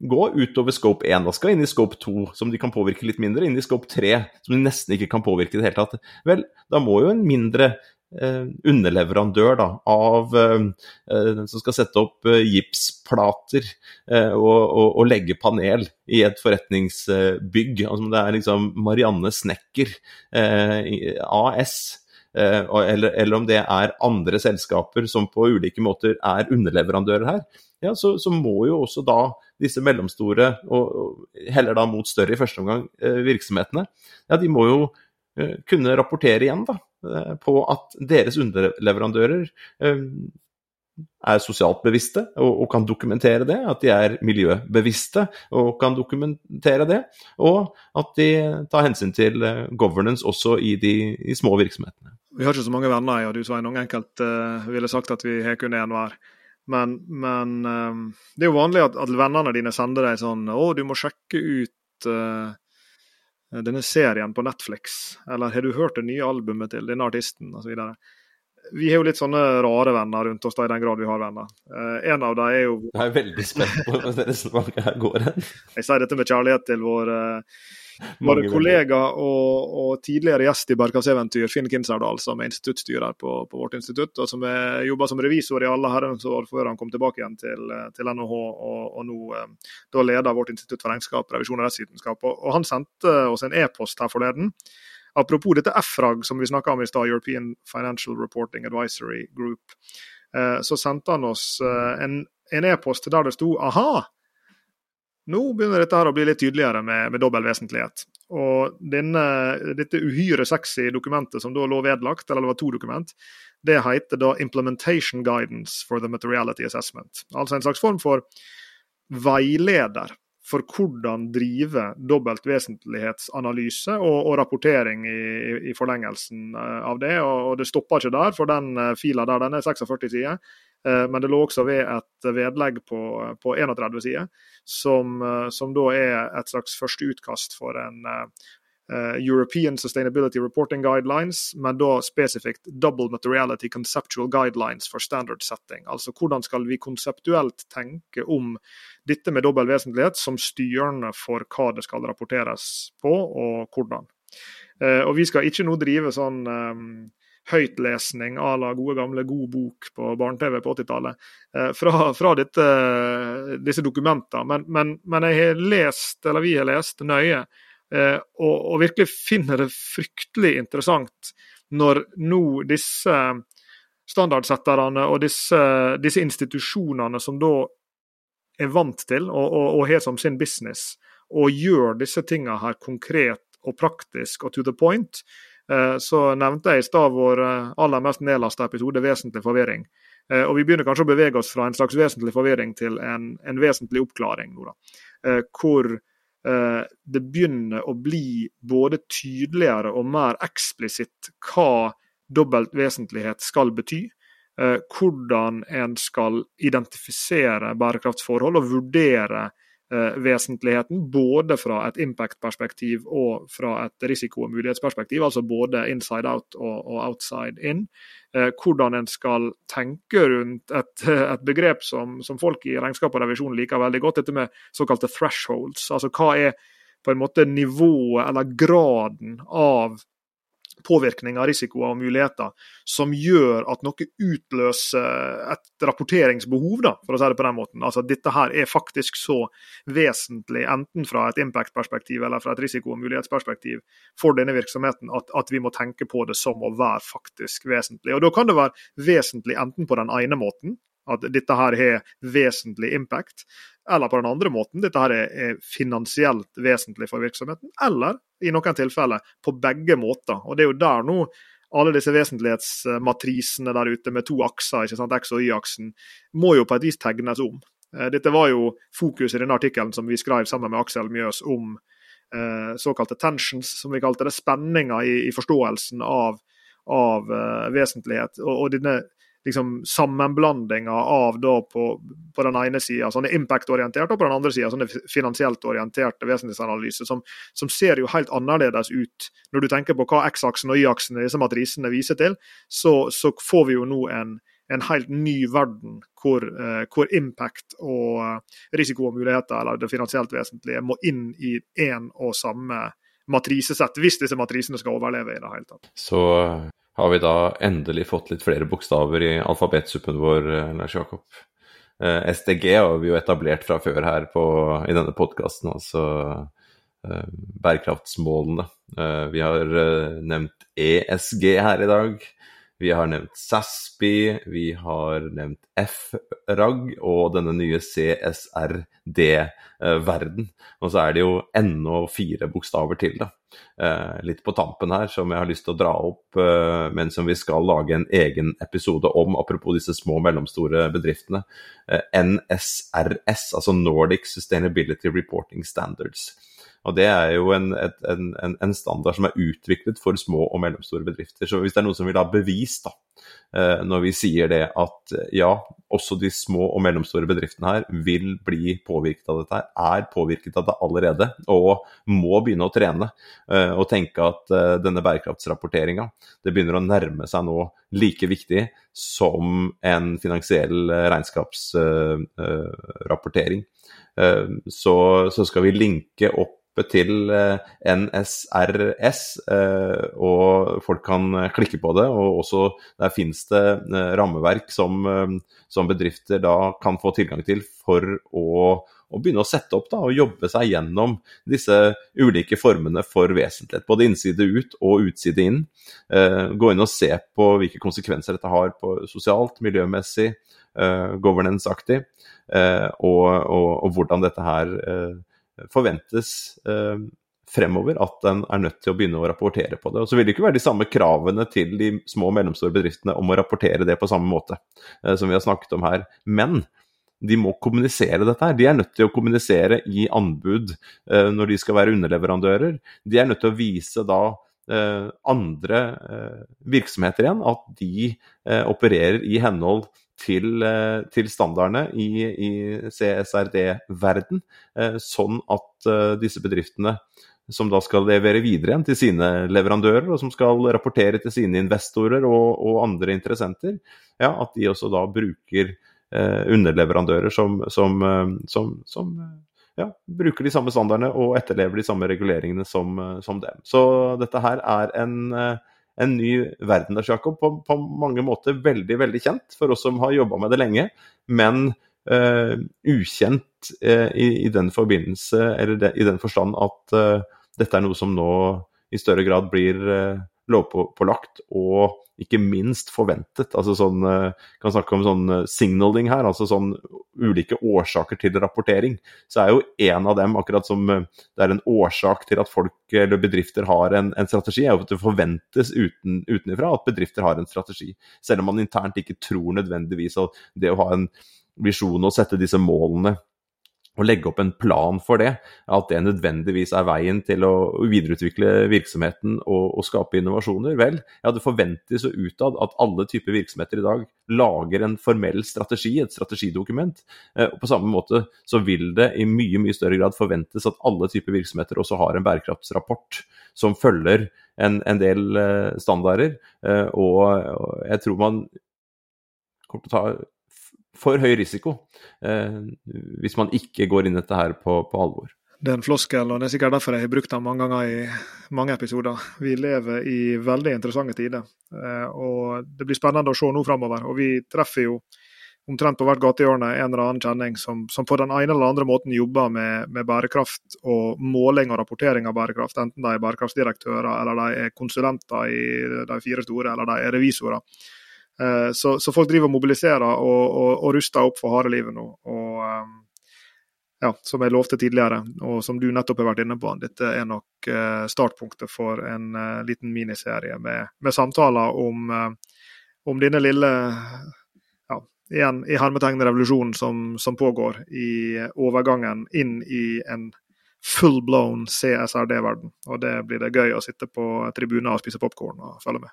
gå utover scope 1. Da skal inn i scope 2, som de kan påvirke litt mindre, inn i scope 3, som de nesten ikke kan påvirke i det hele tatt. Vel, da må jo en mindre eh, underleverandør da, av eh, eh som skal sette opp eh, gipsplater eh, og, og, og, legge panel i et forretningsbygg, altså det er liksom Marianne Snekker eh, AS eller, eller, om det er andre selskaper som på ulike måter er underleverandører her, ja, så, så må jo også da disse mellomstore, og, heller da mot større i første omgang, virksomhetene, ja, de må jo kunne rapportere igjen da, på at deres underleverandører er sosialt bevisste og, kan dokumentere det, at de er miljøbevisste og kan dokumentere det, og at de tar hensyn til eh, governance også i de i små virksomhetene. Vi har ikke så mange venner, jeg og du noen Enkelt uh, ville sagt at vi har kun én hver. Men, men um, det er jo vanlig at, at, vennene dine sender deg sånn 'Å, du må sjekke ut uh, denne serien på Netflix', eller 'Har du hørt det nye albumet til denne artisten?' osv vi har jo litt sånne rare venner rundt oss, da, i den grad vi har venner. Uh, en av dem er jo Jeg er veldig spent på hvordan det resonnementet her går hen. Jeg sier dette med kjærlighet til vår, uh, vår kollega og, og, tidligere gjest i Berghavseventyr, Finn Kinserdal, som er instituttstyrer på, på vårt institutt, og som jobba som revisor i alle herrens år før han kom tilbake igjen til, til NHH, og, og nå uh, da leder vårt institutt for regnskap, revisjon og rettsvitenskap. Og, og han sendte oss en e-post her forleden. Apropos dette FRAG som vi snakka om i stad, European Financial Reporting Advisory Group, eh, så sendte han oss eh, en e-post der det sto aha, nå begynner dette her å bli litt tydeligere med, med dobbel vesentlighet. Og denne, dette uhyre sexy dokumentet som da lå vedlagt, eller det var to dokument, det heter da 'Implementation Guidance for the Materiality Assessment'. Altså en slags form for veileder for hvordan drive dobbeltvesentlighetsanalyse og, og rapportering i, i, forlengelsen eh, av det. Og, og, Det stopper ikke der, for den eh, fila der den er 46 sider. Eh, men det lå også ved et vedlegg på, på 31 sider, som, som, da er et slags første utkast for en Uh, European Sustainability Reporting Guidelines, men da spesifikt Double Materiality Conceptual Guidelines for Standard Setting. Altså hvordan skal vi konseptuelt tenke om dette med dobbel vesentlighet som styrende for hva det skal rapporteres på, og hvordan. Uh, og Vi skal ikke nå drive sånn um, høytlesning à la gode gamle God bok på barne-TV på 80-tallet uh, fra, fra dette, disse dokumentene. Men, men, men jeg har lest, eller vi har lest nøye Eh, og, og, virkelig finner det fryktelig interessant når nå disse standardsetterne og disse, disse institusjonene som da er vant til og, og, og har som sin business, og gjør disse tingene her konkret og praktisk og to the point, eh, så nevnte jeg i stad vår eh, aller mest nedlasta episode, vesentlig forvirring. Og vi begynner kanskje å bevege oss fra en slags vesentlig forvirring til en, en vesentlig oppklaring. nå da, Hvor Eh, det begynner å bli både tydeligere og mer eksplisitt hva dobbelt vesentlighet skal bety. Eh, hvordan en skal identifisere bærekraftsforhold og vurdere Eh, vesentligheten, både fra et impact-perspektiv og fra et risiko- og mulighetsperspektiv, altså både inside out og outside in. Eh, hvordan en skal tenke rundt et, <laughs> et begrep som, som, folk i regnskap og revisjon liker veldig godt, dette med såkalte thresholds. Altså hva er på en måte nivået eller graden av påvirkning av risikoer og muligheter som gjør at noe utløser et rapporteringsbehov, da, for å si det på den måten. Altså Dette her er faktisk så vesentlig, enten fra et impact-perspektiv eller fra et risiko- og mulighetsperspektiv for denne virksomheten, at, at, vi må tenke på det som å være faktisk vesentlig. Og Da kan det være vesentlig enten på den ene måten, at dette her har vesentlig impact, eller på den andre måten, dette her er finansielt vesentlig for virksomheten, eller i noen tilfeller på begge måter. Og Det er jo der nå alle disse vesentlighetsmatrisene der ute med to akser, ikke sant, X- og Y-aksen, må jo på et vis tegnes om. Eh, dette var jo fokus i denne artikkelen som vi skrev sammen med Aksel Mjøs om eh, såkalte tensions, som vi kalte det, spenninger i, forståelsen av, av uh, vesentlighet. Og, og denne liksom sammenblandinga av da på, på den ene sida sånne impact-orienterte, og på den andre sida sånne finansielt orienterte vesentlighetsanalyser, som, som, ser jo helt annerledes ut. Når du tenker på hva X-aksen og Y-aksen disse matrisene viser til, så, så, får vi jo nå en, en helt ny verden hvor, eh, hvor impact og eh, risiko og muligheter, eller det finansielt vesentlige, må inn i én og samme matrisesett, hvis disse matrisene skal overleve i det hele tatt. Så har vi da endelig fått litt flere bokstaver i alfabetsuppen vår, eh, Lars Jakob. Eh, SDG har vi jo etablert fra før her på, i denne podkasten, altså bærekraftsmålene. vi har nevnt ESG her i dag. Vi har nevnt SASPI, vi har nevnt FRAG og denne nye CSRD-verden. Og så er det jo ennå fire bokstaver til, da. Eh, litt på tampen her, som jeg har lyst til å dra opp, eh, men som vi skal lage en egen episode om, apropos disse små og mellomstore bedriftene. Eh, NSRS, altså Nordic Sustainability Reporting Standards. Og Det er jo en, et, en, en, standard som er utviklet for små og mellomstore bedrifter. Så hvis det er noen som vil ha bevis da, eh, når vi sier det at ja, også de små og mellomstore bedriftene her vil bli påvirket av dette, her, er påvirket av det allerede og må begynne å trene eh, og tenke at eh, denne bærekraftsrapporteringa begynner å nærme seg nå like viktig som en finansiell regnskapsrapportering. Så skal vi linke opp til eh, NSRS, eh, og folk kan eh, klikke på det. Og også der finnes det rammeverk som, som bedrifter da kan få tilgang til for å, å begynne å sette opp da, og jobbe seg gjennom disse ulike formene for vesentlighet. Både innside ut og utside inn. gå inn og se på hvilke konsekvenser dette har på sosialt, miljømessig, governance-aktig, og, og, og, hvordan dette her forventes eh, fremover at den er nødt til å begynne å rapportere på det. Og Så vil det ikke være de samme kravene til de små og mellomstore bedriftene om å rapportere det på samme måte eh, som vi har snakket om her. Men de må kommunisere dette her. De er nødt til å kommunisere i anbud eh, når de skal være underleverandører. De er nødt til å vise da andre virksomheter igjen at de opererer i henhold til, eh, til standardene i, i CSRD-verden, eh, sånn at eh, disse bedriftene som da skal levere videre igjen til sine leverandører, og som skal rapportere til sine investorer og, og andre interessenter, ja, at de også da bruker underleverandører som, som, som, som ja, bruker de samme standardene og etterlever de samme reguleringene som, som dem. Så dette her er en en ny verden der, Jakob. På, på, mange måter veldig, veldig kjent for oss som har jobba med det lenge, men uh, ukjent uh, i, i, den forbindelse, eller de, i den forstand at uh, dette er noe som nå i større grad blir lovpålagt og ikke minst forventet. Altså sånn, eh, kan snakke om sånn eh, signaling her, altså sånn ulike årsaker til rapportering. Så er jo en av dem, akkurat som eh, det er en årsak til at folk eller bedrifter har en, en strategi, er jo at det forventes uten, utenifra at bedrifter har en strategi. Selv om man internt ikke tror nødvendigvis at det å ha en visjon og sette disse målene å legge opp en plan for det, at det nødvendigvis er veien til å videreutvikle virksomheten og, og skape innovasjoner. Vel, ja, det forventes jo utad at alle typer virksomheter i dag lager en formell strategi, et strategidokument. Eh, og På samme måte så vil det i mye mye større grad forventes at alle typer virksomheter også har en bærekraftsrapport som følger en, en del eh, standarder. Eh, og jeg tror man kommer å ta for høy risiko eh, hvis man ikke går inn dette her på, på, alvor. Det er en floskel, og det er sikkert derfor jeg har brukt den mange ganger i mange episoder. Vi lever i veldig interessante tider, eh, og det blir spennende å se nå framover. Og vi treffer jo omtrent på hvert gatehjørne en eller annen kjenning som, som, på den ene eller andre måten jobber med, med, bærekraft og måling og rapportering av bærekraft, enten de er bærekraftsdirektører, eller de er konsulenter i de fire store, eller de er revisorer. Eh, så, så, folk driver og mobiliserer og, og, og ruster opp for harde livet nå. Og eh, ja, som jeg lovte tidligere, og som du nettopp har vært inne på, dette er nok eh, startpunktet for en liten miniserie med, med samtaler om, om, denne lille ja, igjen i hermetegn revolusjonen som, som, pågår i overgangen inn i en full blown CSRD-verden. Og det blir det gøy å sitte på tribuner og spise popkorn og følge med.